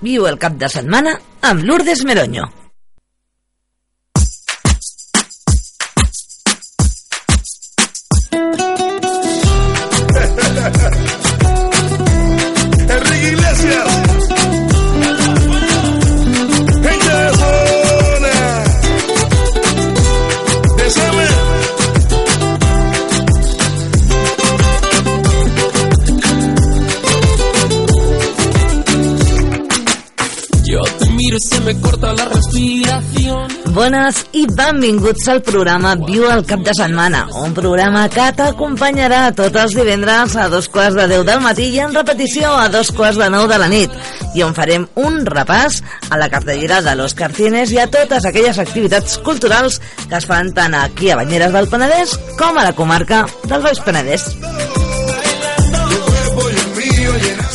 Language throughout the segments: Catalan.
Viu el cap de setmana amb Lourdes Meroño. Benvinguts al programa Viu el cap de setmana, un programa que t'acompanyarà tots els divendres a dos quarts de deu del matí i en repetició a dos quarts de nou de la nit, i on farem un repàs a la cartellera de l'Òscar Cines i a totes aquelles activitats culturals que es fan tant aquí a Banyeres del Penedès com a la comarca del Baix Penedès.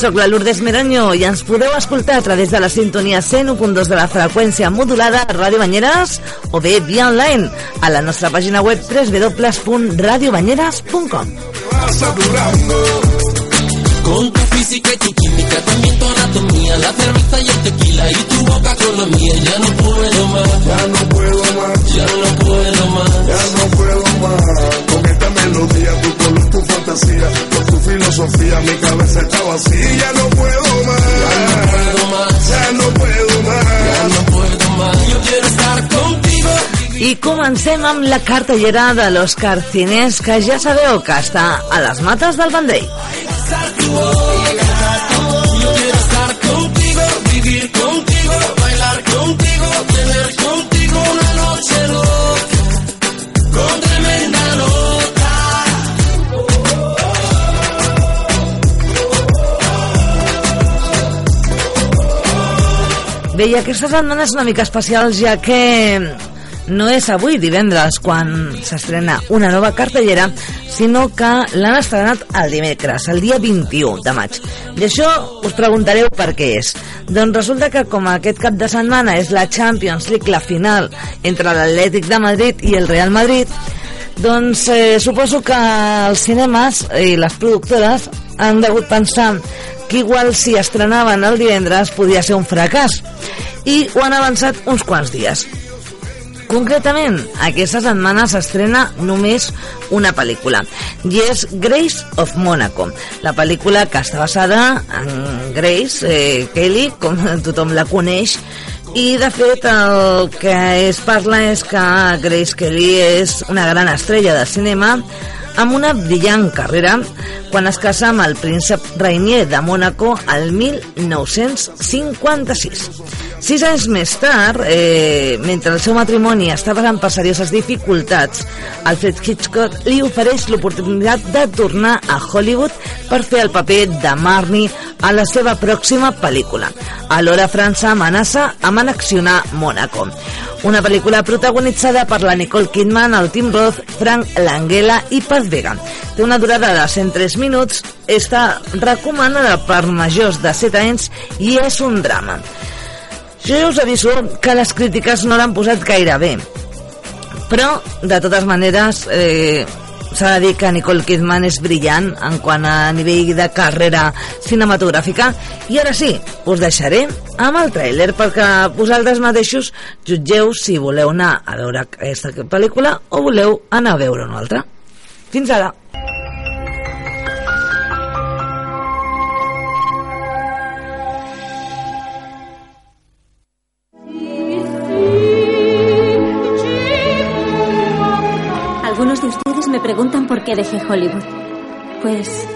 Soc la Lourdes Meranyo i ens podeu escoltar a través de la sintonia 101.2 de la freqüència modulada a Ràdio Banyeres o bé via online a la nostra pàgina web www.radiobanyeres.com. Con tu física y tu química, también tu anatomía, la cerveza y el tequila y tu boca con la mía. Ya no puedo más, Ya no puedo más. ya no puedo más. Ya no puedo más. Con esta melodía, tu color, tu fantasía, con tu filosofía, mi cabeza está vacía. Ya no puedo más. puedo más, Ya no puedo más. ya no puedo más. Yo quiero estar contigo. I comencem amb la cartellera de l'Òscar Cines, que ja sabeu que està a les mates del Vendrell. Yo quiero estar contigo, vivir contigo, bailar contigo, Bé, i aquesta setmana és una mica especial ja que no és avui divendres quan s'estrena una nova cartellera, sinó que l'han estrenat el dimecres, el dia 21 de maig. I això us preguntareu per què és. Doncs resulta que com aquest cap de setmana és la Champions League, la final entre l'Atlètic de Madrid i el Real Madrid, doncs eh, suposo que els cinemes i les productores han degut pensar que igual si estrenaven el divendres podia ser un fracàs i ho han avançat uns quants dies. Concretament, aquesta setmana s'estrena només una pel·lícula i és Grace of Monaco, la pel·lícula que està basada en Grace eh, Kelly, com tothom la coneix, i de fet el que es parla és que Grace Kelly és una gran estrella de cinema amb una brillant carrera quan es casa amb el príncep Rainier de Mónaco al 1956. Sis anys més tard, eh, mentre el seu matrimoni està passant per serioses dificultats, Alfred Hitchcock li ofereix l'oportunitat de tornar a Hollywood per fer el paper de Marnie a la seva pròxima pel·lícula. Alhora França amenaça amb annexionar Mónaco. Una pel·lícula protagonitzada per la Nicole Kidman, el Tim Roth, Frank Langella i Paz Vega. Té una durada de 103 minuts, està recomanada per majors de 7 anys i és un drama. Jo ja us aviso que les crítiques no l'han posat gaire bé, però de totes maneres eh, s'ha de dir que Nicole Kidman és brillant en quant a nivell de carrera cinematogràfica. I ara sí, us deixaré amb el tràiler perquè vosaltres mateixos jutgeu si voleu anar a veure aquesta pel·lícula o voleu anar a veure una altra. Fins ara por qué dejé Hollywood. Pues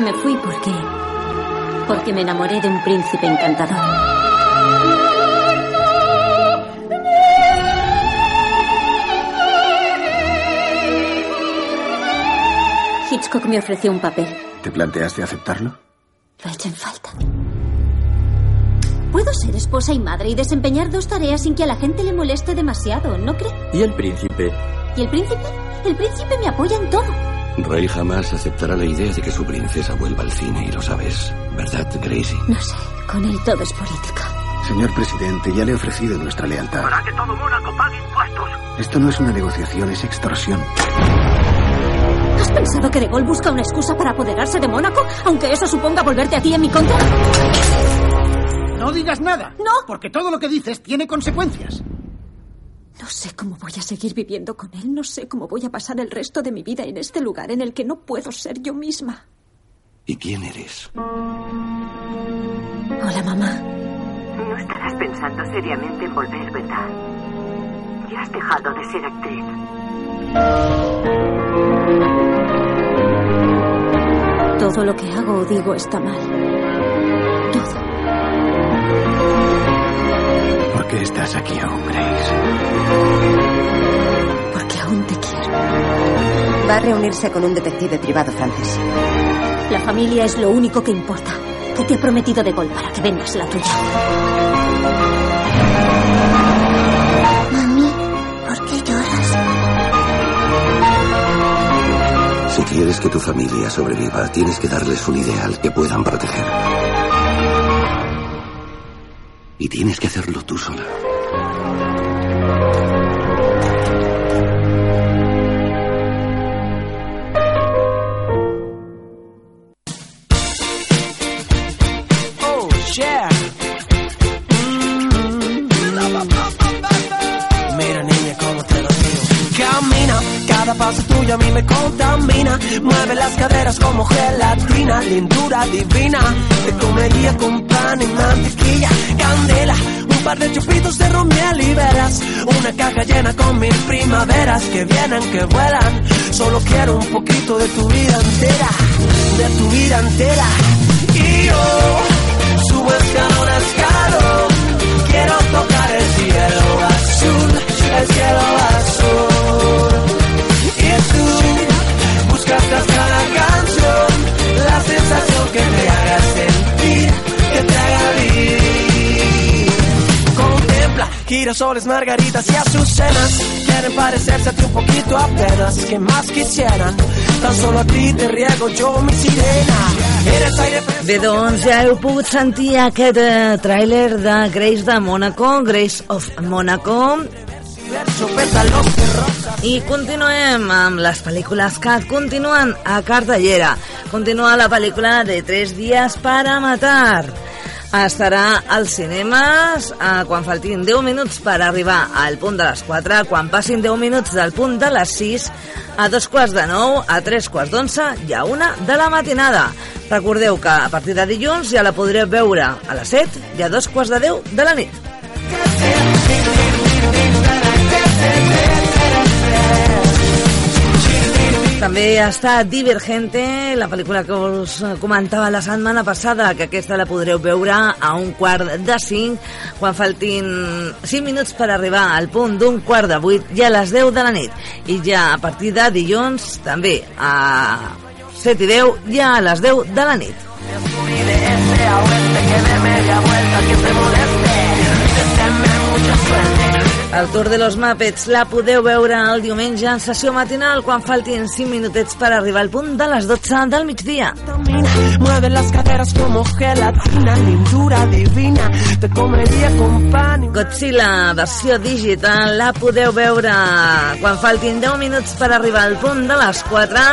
me fui porque porque me enamoré de un príncipe encantador. Hitchcock me ofreció un papel. ¿Te planteaste aceptarlo? Lo he hecho en falta. Puedo ser esposa y madre y desempeñar dos tareas sin que a la gente le moleste demasiado, ¿no cree? ¿Y el príncipe? ¿Y el príncipe? El príncipe me apoya en todo. Rey jamás aceptará la idea de que su princesa vuelva al cine y lo sabes, ¿verdad, Gracie? No sé, con él todo es política. Señor presidente, ya le he ofrecido nuestra lealtad. Para que todo Mónaco pague impuestos. Esto no es una negociación, es extorsión. ¿Has pensado que De Gaulle busca una excusa para apoderarse de Mónaco, aunque eso suponga volverte a ti en mi contra? No digas nada. No. Porque todo lo que dices tiene consecuencias. No sé cómo voy a seguir viviendo con él. No sé cómo voy a pasar el resto de mi vida en este lugar en el que no puedo ser yo misma. ¿Y quién eres? Hola, mamá. No estarás pensando seriamente en volver, ¿verdad? Ya has dejado de ser actriz. Todo lo que hago o digo está mal. Todo. ¿Por qué estás aquí aún, Grace? Porque aún te quiero. Va a reunirse con un detective privado francés. La familia es lo único que importa. Que te he prometido de gol para que vendas la tuya. Mami, ¿por qué lloras? Si quieres que tu familia sobreviva, tienes que darles un ideal que puedan proteger. Y tienes que hacerlo tú sola. Cada paso tuyo a mí me contamina. Mueve las caderas como gelatina, lindura divina. Te comería con pan y mantequilla, candela. Un par de chupitos de ron y verás Una caja llena con mil primaveras que vienen, que vuelan. Solo quiero un poquito de tu vida entera, de tu vida entera. Y yo subo escalón a escalón. Quiero tocar el cielo azul, el cielo azul. Tú buscas tras cada canción la sensación que te haga sentir, que te haga vivir. Contempla girasoles, margaritas y azucenas. Quieren parecerse a ti un poquito apenas. que más quisieran? Tan solo a ti te riego yo mi sirena. Bé, doncs ja heu pogut sentir aquest eh, tràiler de Grace de Monaco, Grace of Monaco, i continuem amb les pel·lícules que continuen a cartellera. Continua la pel·lícula de 3 dies para matar. Estarà als cinemes eh, quan faltin 10 minuts per arribar al punt de les 4, quan passin 10 minuts del punt de les 6, a dos quarts de 9, a tres quarts d'11 i a una de la matinada. Recordeu que a partir de dilluns ja la podreu veure a les 7 i a dos quarts de 10 de la nit. També està Divergente, la pel·lícula que us comentava la setmana passada, que aquesta la podreu veure a un quart de cinc, quan faltin 5 minuts per arribar al punt d'un quart de vuit i a les 10 de la nit. I ja a partir de dilluns, també a 7 i 10 i a les 10 de la nit. Siempre moleste. El Tour de los Muppets la podeu veure el diumenge en sessió matinal quan faltin 5 minutets per arribar al punt de les 12 del migdia. Mueve las caderas como gelatina, lindura divina. Te comería con pan Godzilla versió digital la podeu veure quan faltin 10 minuts per arribar al punt de les 4,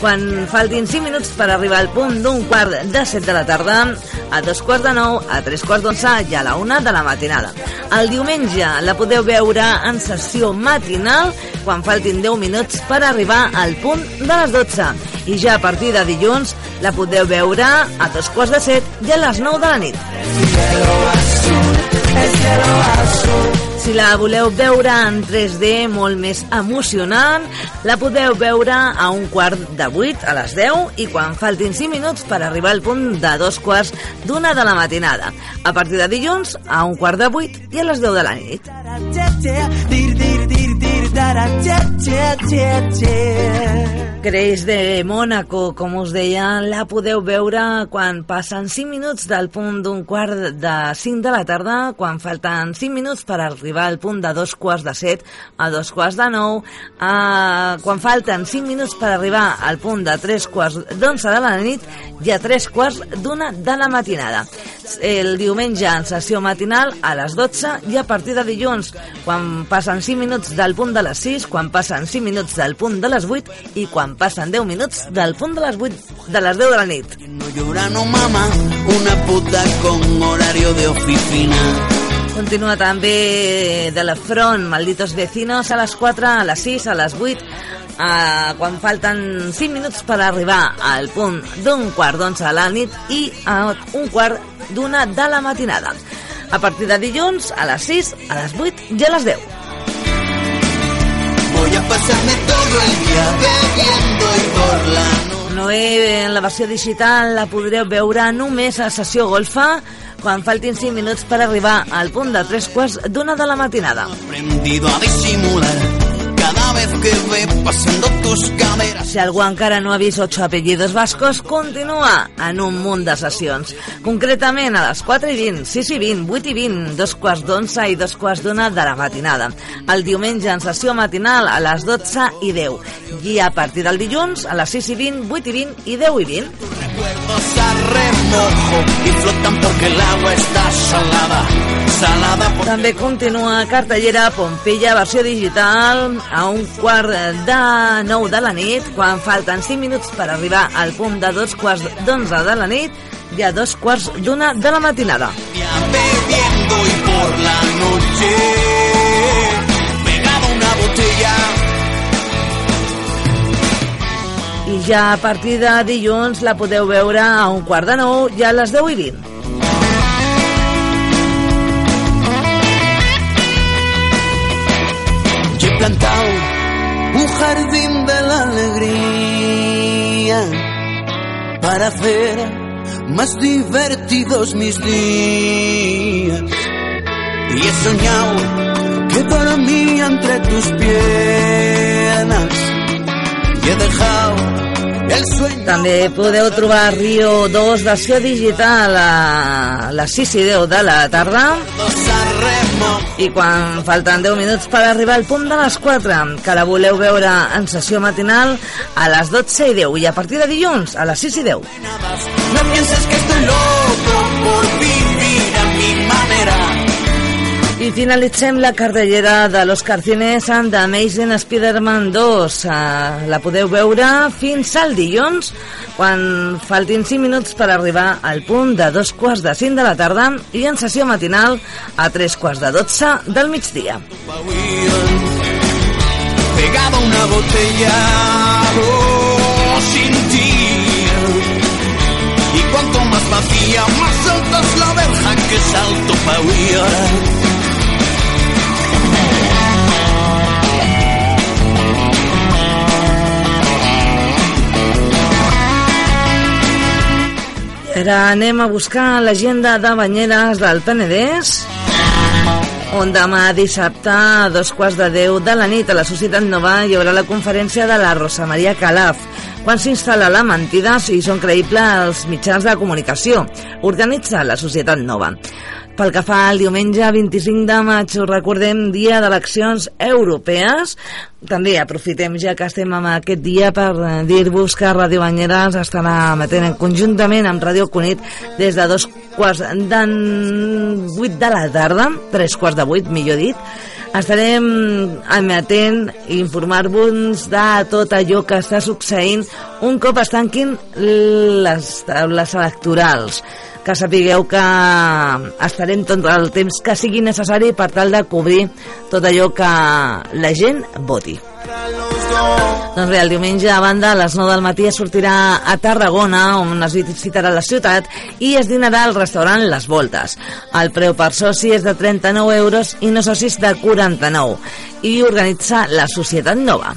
quan faltin 5 minuts per arribar al punt d'un quart de 7 de la tarda, a dos quarts de 9, a tres quarts d'11 i a la 1 de la matinada. El diumenge la podeu veure en sessió matinal quan faltin 10 minuts per arribar al punt de les 12. I ja a partir de dilluns la podeu veure a dos quarts de 7 i a les 9 de la nit. Si la voleu veure en 3D molt més emocionant, la podeu veure a un quart de 8 a les 10 i quan faltin 5 minuts per arribar al punt de dos quarts d'una de la matinada. A partir de dilluns, a un quart de 8 i a les 10 de la nit. Grace de Mónaco, com us deia, la podeu veure quan passen 5 minuts del punt d'un quart de 5 de la tarda, quan falten 5 minuts per arribar al punt de dos quarts de 7 a dos quarts de 9, a, quan falten 5 minuts per arribar al punt de 3 quarts d'11 de la nit i a 3 quarts d'una de la matinada. El diumenge en sessió matinal a les 12 i a partir de dilluns, quan passen 5 minuts del punt de les 6, quan passen 5 minuts del punt de les 8 i quan passen 10 minuts del punt de les 8 de les 10 de la nit. No Llorando mamá, una puta con horario de oficina. Continua també de la front Malditos Vecinos a les 4, a les 6, a les 8, a, quan falten 5 minuts per arribar al punt d'un quart d'onze a la nit i a un quart d'una de la matinada. A partir de dilluns, a les 6, a les 8 i a les 10. Pasarme todo el día bebiendo y por la noche. Noé, en la versió digital, la podreu veure només a sessió golfa quan faltin 5 minuts per arribar al punt de 3 quarts d'una de la matinada. Aprendido a disimular cada vez que ve pasando tus caderas. Si algú encara no ha vist 8 apellidos vascos, continua en un munt de sessions. Concretament a les 4 i 20, 6 i 20, 8 i 20, dos quarts d'11 i dos quarts d'una de la matinada. El diumenge en sessió matinal a les 12 i 10. I a partir del dilluns a les 6 i 20, 8 i 20 i 10 i 20. Recuerdos a remojo y flotan porque el agua está salada. Salada por... També continua cartellera Pompilla, versió digital, a un quart de nou de la nit, quan falten 5 minuts per arribar al punt de dos quarts d'onze de la nit i a dos quarts d'una de la matinada. bebiendo y por la noche I ja a partir de dilluns la podeu veure a un quart de nou i a les 10 i 20. y he plantado un jardín de la alegría para hacer más divertidos mis días y he soñado que dormía entre tus piernas També podeu trobar Rio 2 versió digital a les 6 i 10 de la tarda. I quan falten 10 minuts per arribar al punt de les 4 que la voleu veure en sessió matinal a les 12 i 10 i a partir de dilluns a les 6 i 10 No Finalitzem la cartellera de l'Oscar Cines amb The Amazing Spider-Man 2. Uh, la podeu veure fins al dilluns, quan faltin 5 minuts per arribar al punt de dos quarts de 5 de la tarda i en sessió matinal a tres quarts de 12 del migdia. Pegado a una botella oh, sin ti. Y cuanto más vacía, más alta es la verja que salto pa' huir. Ara anem a buscar l'agenda de banyeres del Penedès on demà dissabte a dos quarts de deu de la nit a la Societat Nova hi haurà la conferència de la Rosa Maria Calaf quan s'instal·la la mentida si són creïbles els mitjans de comunicació. Organitza la Societat Nova pel que fa al diumenge 25 de maig, us recordem dia d'eleccions europees. També aprofitem ja que estem en aquest dia per eh, dir-vos que Ràdio Banyeres estarà emetent conjuntament amb Ràdio Cunit des de dos quarts de vuit de la tarda, tres quarts de vuit, millor dit, estarem emetent i informar-vos de tot allò que està succeint un cop es tanquin les taules electorals que sapigueu que estarem tot el temps que sigui necessari per tal de cobrir tot allò que la gent voti. Doncs bé, el diumenge a banda a les 9 del matí es sortirà a Tarragona on es visitarà la ciutat i es dinarà al restaurant Les Voltes. El preu per soci és de 39 euros i no socis de 49 i organitza la Societat Nova.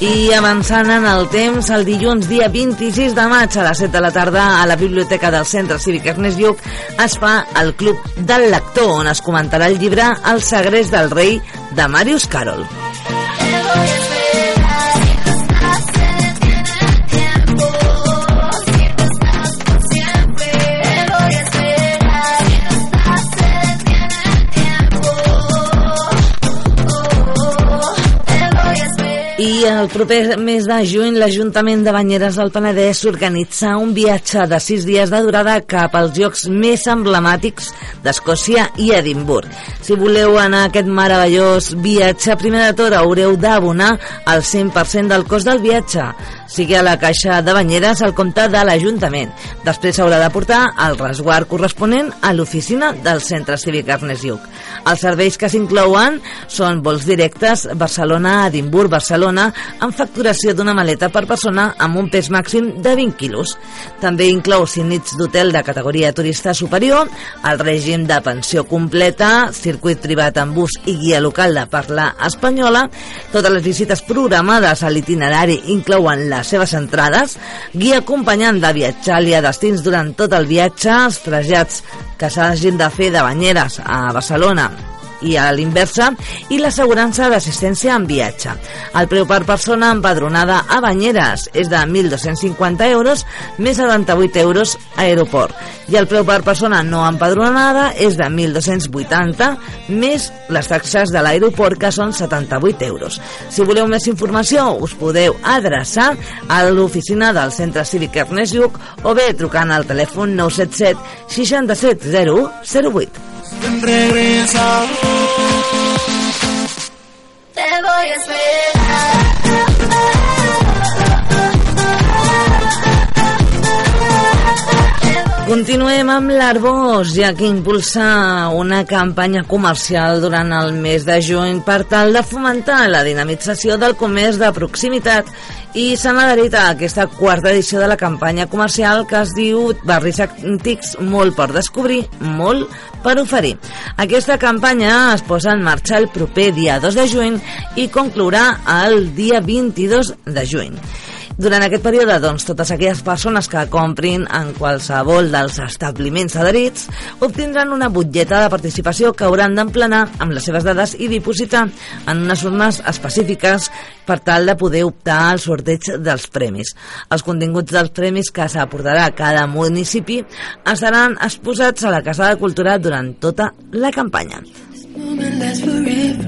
I avançant en el temps, el dilluns dia 26 de maig a les 7 de la tarda a la Biblioteca del Centre Cívic Ernest Lluc es fa el Club del Lector, on es comentarà el llibre El segrest del rei de Marius Carol. El proper mes de juny l'Ajuntament de Banyeres del Penedès organitza un viatge de sis dies de durada cap als llocs més emblemàtics d'Escòcia i Edimburg. Si voleu anar a aquest meravellós viatge, primer de tot haureu d'abonar el 100% del cost del viatge, sigui a la caixa de Banyeres al compte de l'Ajuntament. Després s'haurà de portar el resguard corresponent a l'oficina del Centre Cívic Ernest Lluc. Els serveis que s'inclouen són vols directes Barcelona-Edimburg, Barcelona, amb facturació d'una maleta per persona amb un pes màxim de 20 quilos. També inclou 5 nits d'hotel de categoria turista superior, el règim de pensió completa, circuit privat en bus i guia local de parla espanyola. Totes les visites programades a l'itinerari inclouen les seves entrades, guia acompanyant de viatjali a destins durant tot el viatge, els trasllats que s'hagin de fer de Banyeres a Barcelona i a l'inversa i l'assegurança d'assistència en viatge. El preu per persona empadronada a Banyeres és de 1.250 euros més 78 euros a aeroport i el preu per persona no empadronada és de 1.280 més les taxes de l'aeroport que són 78 euros. Si voleu més informació us podeu adreçar a l'oficina del Centre Cívic Ernest Lluc o bé trucant al telèfon 977 67 0108. Regresa. Te voy a esperar. Continuem amb l'Arbós, ja que impulsa una campanya comercial durant el mes de juny per tal de fomentar la dinamització del comerç de proximitat i s'han adherit a aquesta quarta edició de la campanya comercial que es diu Barris Antics, molt per descobrir, molt per oferir. Aquesta campanya es posa en marxa el proper dia 2 de juny i conclourà el dia 22 de juny. Durant aquest període, doncs, totes aquelles persones que comprin en qualsevol dels establiments adherits obtindran una butlleta de participació que hauran d'emplenar amb les seves dades i dipositar en unes urnes específiques per tal de poder optar al sorteig dels premis. Els continguts dels premis que s'aportarà a cada municipi estaran exposats a la Casa de Cultura durant tota la campanya. Tonight,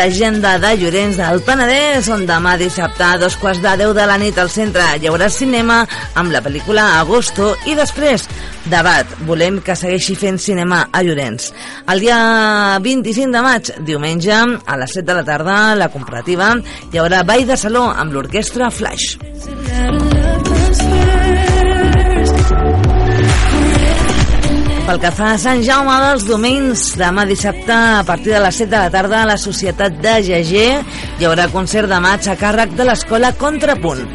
l'agenda de Llorenç del Penedès, on demà dissabte a dos quarts de deu de la nit al centre hi haurà cinema amb la pel·lícula Agosto i després debat. Volem que segueixi fent cinema a Llorenç. El dia 25 de maig, diumenge, a les 7 de la tarda, la comparativa, hi haurà ball de saló amb l'orquestra Flash. Pel que fa a Sant Jaume dels Domenys, demà dissabte a partir de les 7 de la tarda a la Societat de GG hi haurà concert de maig a càrrec de l'escola Contrapunt.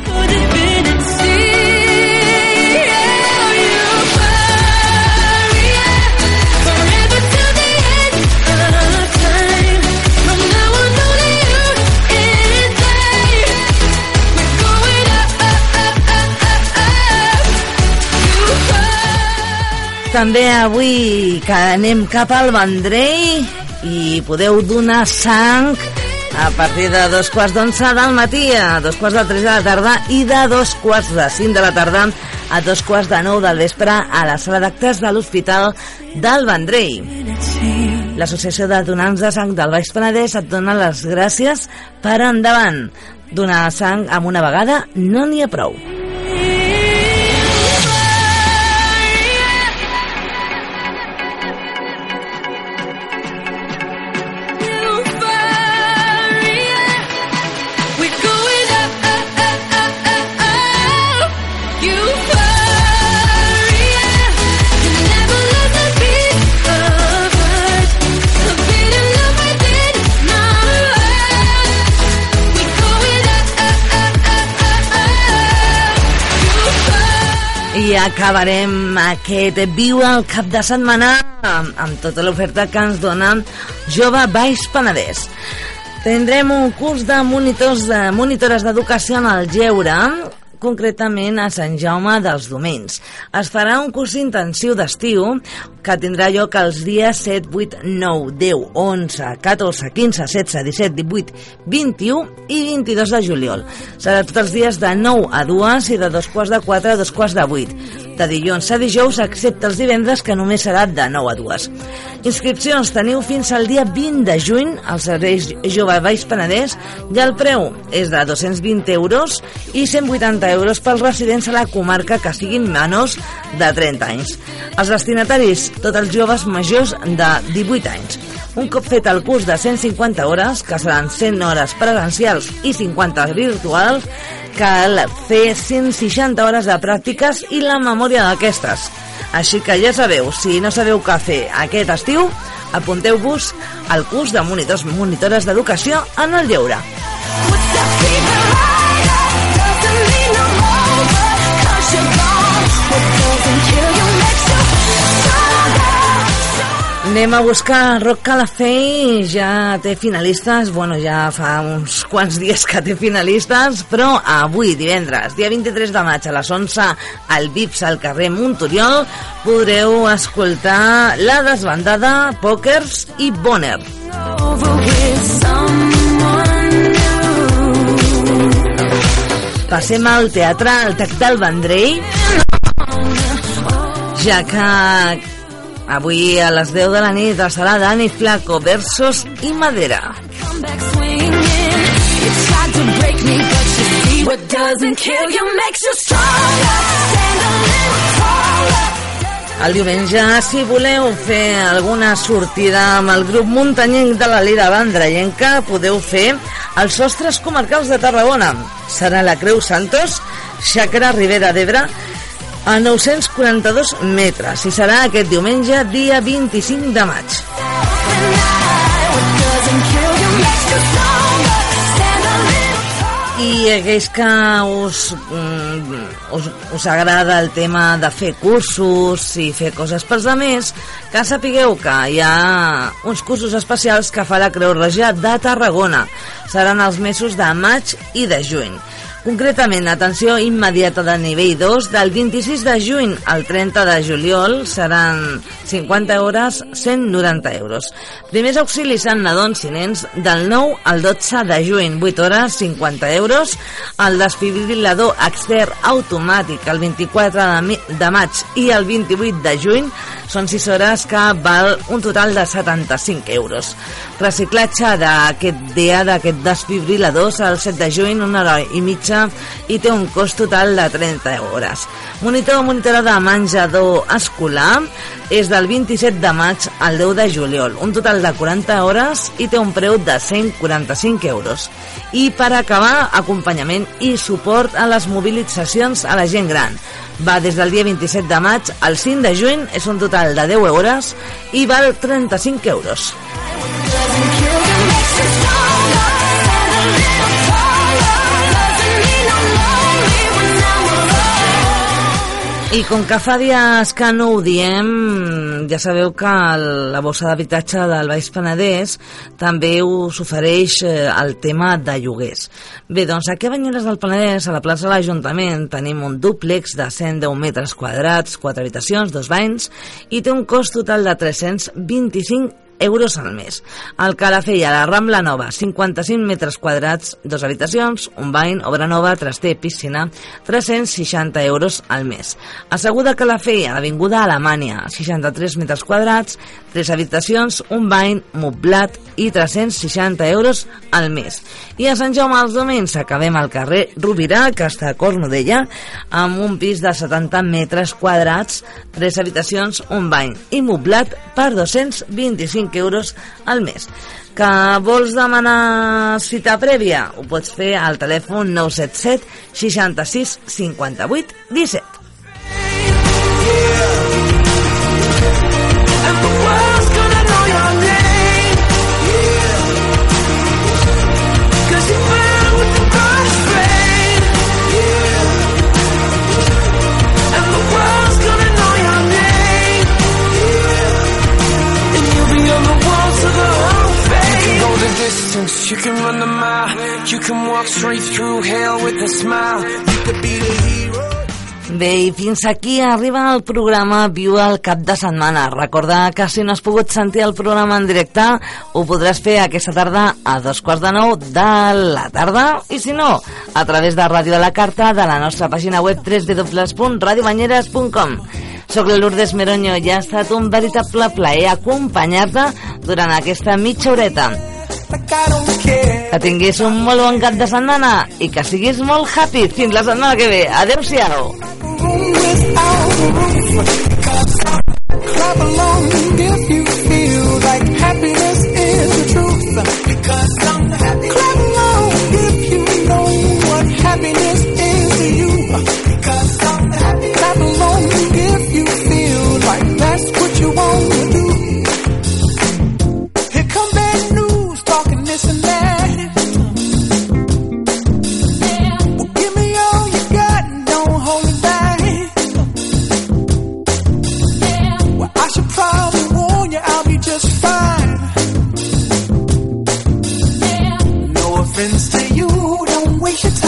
També avui que anem cap al Vendrell i podeu donar sang a partir de dos quarts d'onze del matí a dos quarts de tres de la tarda i de dos quarts de cinc de la tarda a dos quarts de nou del vespre a la sala d'actes de l'Hospital del Vendrell. L'Associació de Donants de Sang del Baix Penedès et dona les gràcies per endavant. Donar sang amb una vegada no n'hi ha prou. Acabarem aquest Viu el cap de setmana amb, amb tota l'oferta que ens dona Jove Baix Penedès. Tindrem un curs de monitors de monitores d'educació en el Lleure, concretament a Sant Jaume dels Domenys. Es farà un curs intensiu d'estiu que tindrà lloc els dies 7, 8, 9, 10, 11, 14, 15, 16, 17, 18, 21 i 22 de juliol. Serà tots els dies de 9 a 2 i de dos quarts de 4 a dos quarts de 8 de dilluns a dijous, excepte els divendres, que només serà de 9 a 2. Inscripcions teniu fins al dia 20 de juny als serveis Jove Baix Penedès i el preu és de 220 euros i 180 euros pels residents a la comarca que siguin menors de 30 anys. Els destinataris, tots els joves majors de 18 anys. Un cop fet el curs de 150 hores, que seran 100 hores presencials i 50 virtuals, cal fer 160 hores de pràctiques i la memòria d'aquestes. Així que ja sabeu, si no sabeu què fer aquest estiu, apunteu-vos al curs de monitors monitores d'educació en el lleure. Anem a buscar Rock Calafell, ja té finalistes, bueno, ja fa uns quants dies que té finalistes, però avui, divendres, dia 23 de maig, a les 11, al Vips, al carrer Montoriol, podreu escoltar la desbandada Pokers i Bonner. Passem al teatre, al Tac del Vendrell, ja que Avui a les 10 de la nit serà Dani Flaco versus i Madera. El diumenge, si voleu fer alguna sortida amb el grup muntanyenc de la Lira Vandrellenca, podeu fer els sostres comarcals de Tarragona. Serà la Creu Santos, Xacra Ribera d'Ebre, a 942 metres i serà aquest diumenge, dia 25 de maig. I aquells que us, mm, us, us agrada el tema de fer cursos i fer coses pels altres, que sapigueu que hi ha uns cursos especials que fa la Creu Roja de Tarragona. Seran els mesos de maig i de juny. Concretament, atenció immediata de nivell 2, del 26 de juny al 30 de juliol seran 50 hores, 190 euros. Primers auxilis en nadons i nens del 9 al 12 de juny, 8 hores, 50 euros. El desfibrilador extern automàtic el 24 de, maig i el 28 de juny són 6 hores que val un total de 75 euros. Reciclatge d'aquest dia d'aquest desfibrilador el 7 de juny, una hora i mitja i té un cost total de 30 hores. Monitor o monitora de menjador escolar és del 27 de maig al 10 de juliol, un total de 40 hores i té un preu de 145 euros. I per acabar, acompanyament i suport a les mobilitzacions a la gent gran. Va des del dia 27 de maig al 5 de juny, és un total de 10 hores i val 35 euros. I com que fa dies que no ho diem, ja sabeu que la bossa d'habitatge del Baix Penedès també us ofereix eh, el tema de lloguers. Bé, doncs aquí a Banyeres del Penedès, a la plaça de l'Ajuntament, tenim un dúplex de 110 metres quadrats, 4 habitacions, dos banys, i té un cost total de 325 euros al mes. El Calafell a la Rambla Nova, 55 metres quadrats, dos habitacions, un bany, obra nova, traster, piscina, 360 euros al mes. Asseguda Calafell a l'Avinguda Alemanya, 63 metres quadrats, tres habitacions, un bany, moblat i 360 euros al mes. I a Sant Jaume als Domens acabem al carrer Rovira, que està a Cornudella, amb un pis de 70 metres quadrats, tres habitacions, un bany i moblat per 225 euros al mes. Que vols demanar cita prèvia? Ho pots fer al telèfon 977 66 58 17. can walk straight through hell with a smile. You could be the hero. Bé, i fins aquí arriba el programa Viu al cap de setmana. Recorda que si no has pogut sentir el programa en directe, ho podràs fer aquesta tarda a dos quarts de nou de la tarda. I si no, a través de Ràdio de la Carta de la nostra pàgina web www.radiobanyeres.com Soc la Lourdes Meronyo i ha estat un veritable plaer acompanyar-te durant aquesta mitja horeta. Like que tinguis un molt bon cap de setmana i que siguis molt happy fins la setmana que ve. Adéu-siau. Clap along if you happens to you, don't waste your time.